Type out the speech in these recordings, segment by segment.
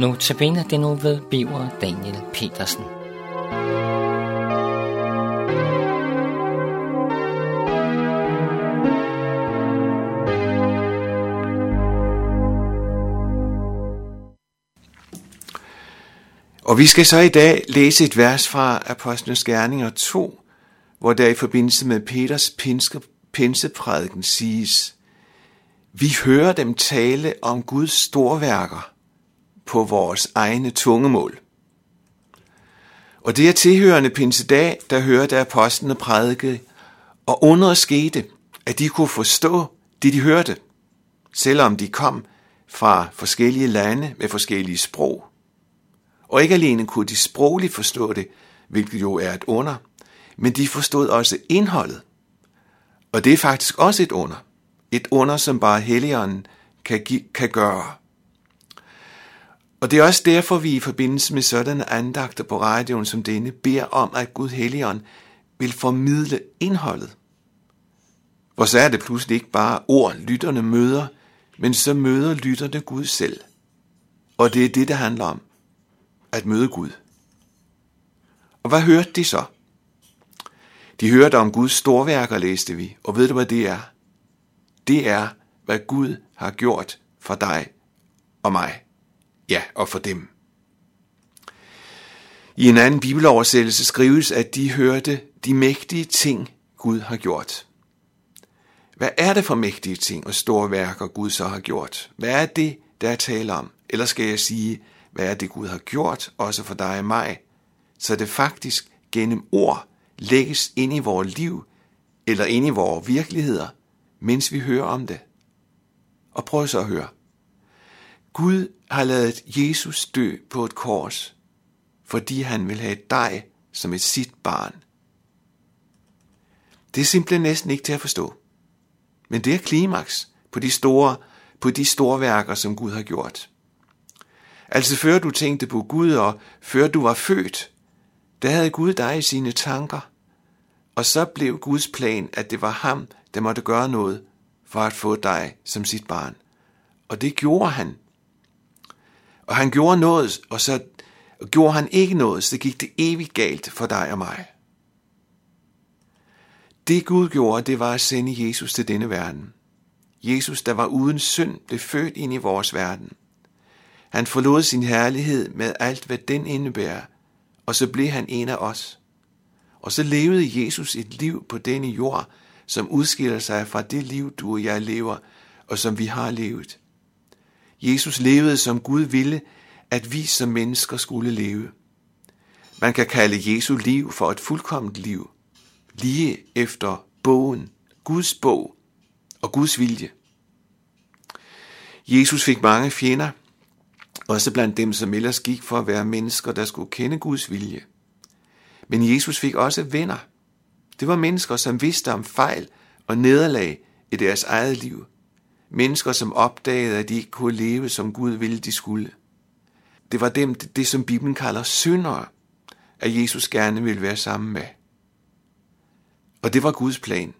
Nu tabiner det nu ved Biver Daniel Petersen. Og vi skal så i dag læse et vers fra Apostlenes Gerninger 2, hvor der i forbindelse med Peters pinske, pinseprædiken siges, vi hører dem tale om Guds storværker på vores egne tungemål. Og det er tilhørende pinsedag, der hørte apostlene prædike, og under skete, at de kunne forstå det, de hørte, selvom de kom fra forskellige lande med forskellige sprog. Og ikke alene kunne de sprogligt forstå det, hvilket jo er et under, men de forstod også indholdet. Og det er faktisk også et under. Et under, som bare Helligånden kan, give, kan gøre. Og det er også derfor, vi i forbindelse med sådanne andagter på radioen som denne, beder om, at Gud Helligånd vil formidle indholdet. For så er det pludselig ikke bare ord, lytterne møder, men så møder lytterne Gud selv. Og det er det, det handler om. At møde Gud. Og hvad hørte de så? De hørte om Guds storværker, læste vi. Og ved du, hvad det er? Det er, hvad Gud har gjort for dig og mig. Ja, og for dem. I en anden bibeloversættelse skrives, at de hørte de mægtige ting, Gud har gjort. Hvad er det for mægtige ting og store værker, Gud så har gjort? Hvad er det, der er tale om? Eller skal jeg sige, hvad er det, Gud har gjort, også for dig og mig? Så det faktisk gennem ord lægges ind i vores liv, eller ind i vores virkeligheder, mens vi hører om det. Og prøv så at høre. Gud har lavet Jesus dø på et kors, fordi han vil have dig som et sit barn. Det er simpelthen næsten ikke til at forstå. Men det er klimaks på de store, på de store værker, som Gud har gjort. Altså før du tænkte på Gud, og før du var født, der havde Gud dig i sine tanker. Og så blev Guds plan, at det var ham, der måtte gøre noget for at få dig som sit barn. Og det gjorde han. Og han gjorde noget, og så gjorde han ikke noget, så gik det evigt galt for dig og mig. Det Gud gjorde, det var at sende Jesus til denne verden. Jesus, der var uden synd, blev født ind i vores verden. Han forlod sin herlighed med alt, hvad den indebærer, og så blev han en af os. Og så levede Jesus et liv på denne jord, som udskiller sig fra det liv, du og jeg lever, og som vi har levet. Jesus levede, som Gud ville, at vi som mennesker skulle leve. Man kan kalde Jesu liv for et fuldkomment liv, lige efter bogen, Guds bog og Guds vilje. Jesus fik mange fjender, også blandt dem, som ellers gik for at være mennesker, der skulle kende Guds vilje. Men Jesus fik også venner. Det var mennesker, som vidste om fejl og nederlag i deres eget liv. Mennesker, som opdagede, at de ikke kunne leve, som Gud ville, de skulle. Det var dem, det som Bibelen kalder syndere, at Jesus gerne ville være sammen med. Og det var Guds plan.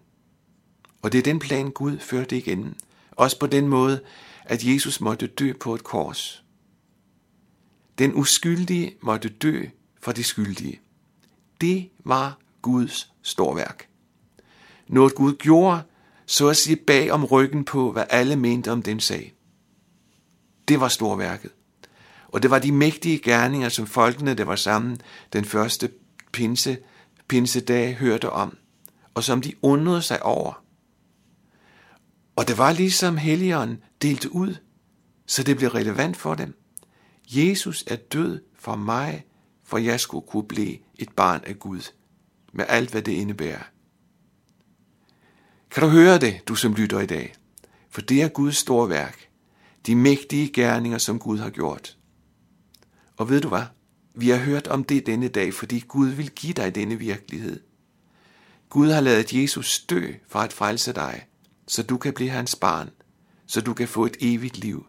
Og det er den plan, Gud førte igennem. Også på den måde, at Jesus måtte dø på et kors. Den uskyldige måtte dø for de skyldige. Det var Guds storværk. Noget Gud gjorde, så at sige bag om ryggen på, hvad alle mente om den sag. Det var storværket. Og det var de mægtige gerninger, som folkene, der var sammen den første pinse, pinsedag, hørte om, og som de undrede sig over. Og det var ligesom Helligånden delte ud, så det blev relevant for dem. Jesus er død for mig, for jeg skulle kunne blive et barn af Gud, med alt hvad det indebærer. Kan du høre det, du som lytter i dag? For det er Guds store værk, de mægtige gerninger, som Gud har gjort. Og ved du hvad? Vi har hørt om det denne dag, fordi Gud vil give dig denne virkelighed. Gud har lavet Jesus dø for at frelse dig, så du kan blive hans barn, så du kan få et evigt liv.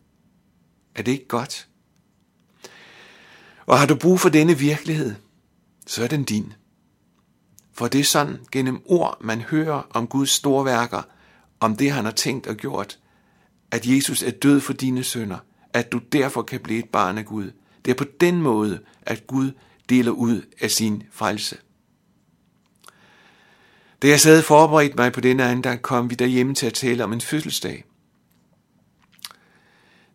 Er det ikke godt? Og har du brug for denne virkelighed, så er den din. For det er sådan gennem ord, man hører om Guds store værker, om det han har tænkt og gjort, at Jesus er død for dine sønder, at du derfor kan blive et barn af Gud, Det er på den måde, at Gud deler ud af sin frelse. Da jeg sad forberedt mig på denne andagt, kom vi derhjemme til at tale om en fødselsdag.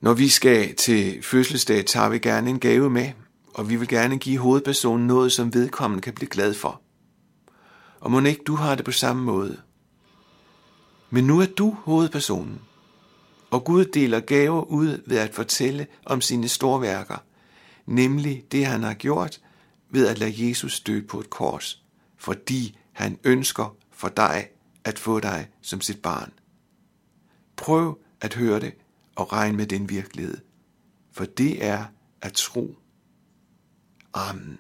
Når vi skal til fødselsdag, tager vi gerne en gave med, og vi vil gerne give hovedpersonen noget, som vedkommende kan blive glad for. Og må ikke du har det på samme måde. Men nu er du hovedpersonen, og Gud deler gaver ud ved at fortælle om sine store værker, nemlig det han har gjort ved at lade Jesus dø på et kors, fordi han ønsker for dig at få dig som sit barn. Prøv at høre det og regn med den virkelighed, for det er at tro. Amen.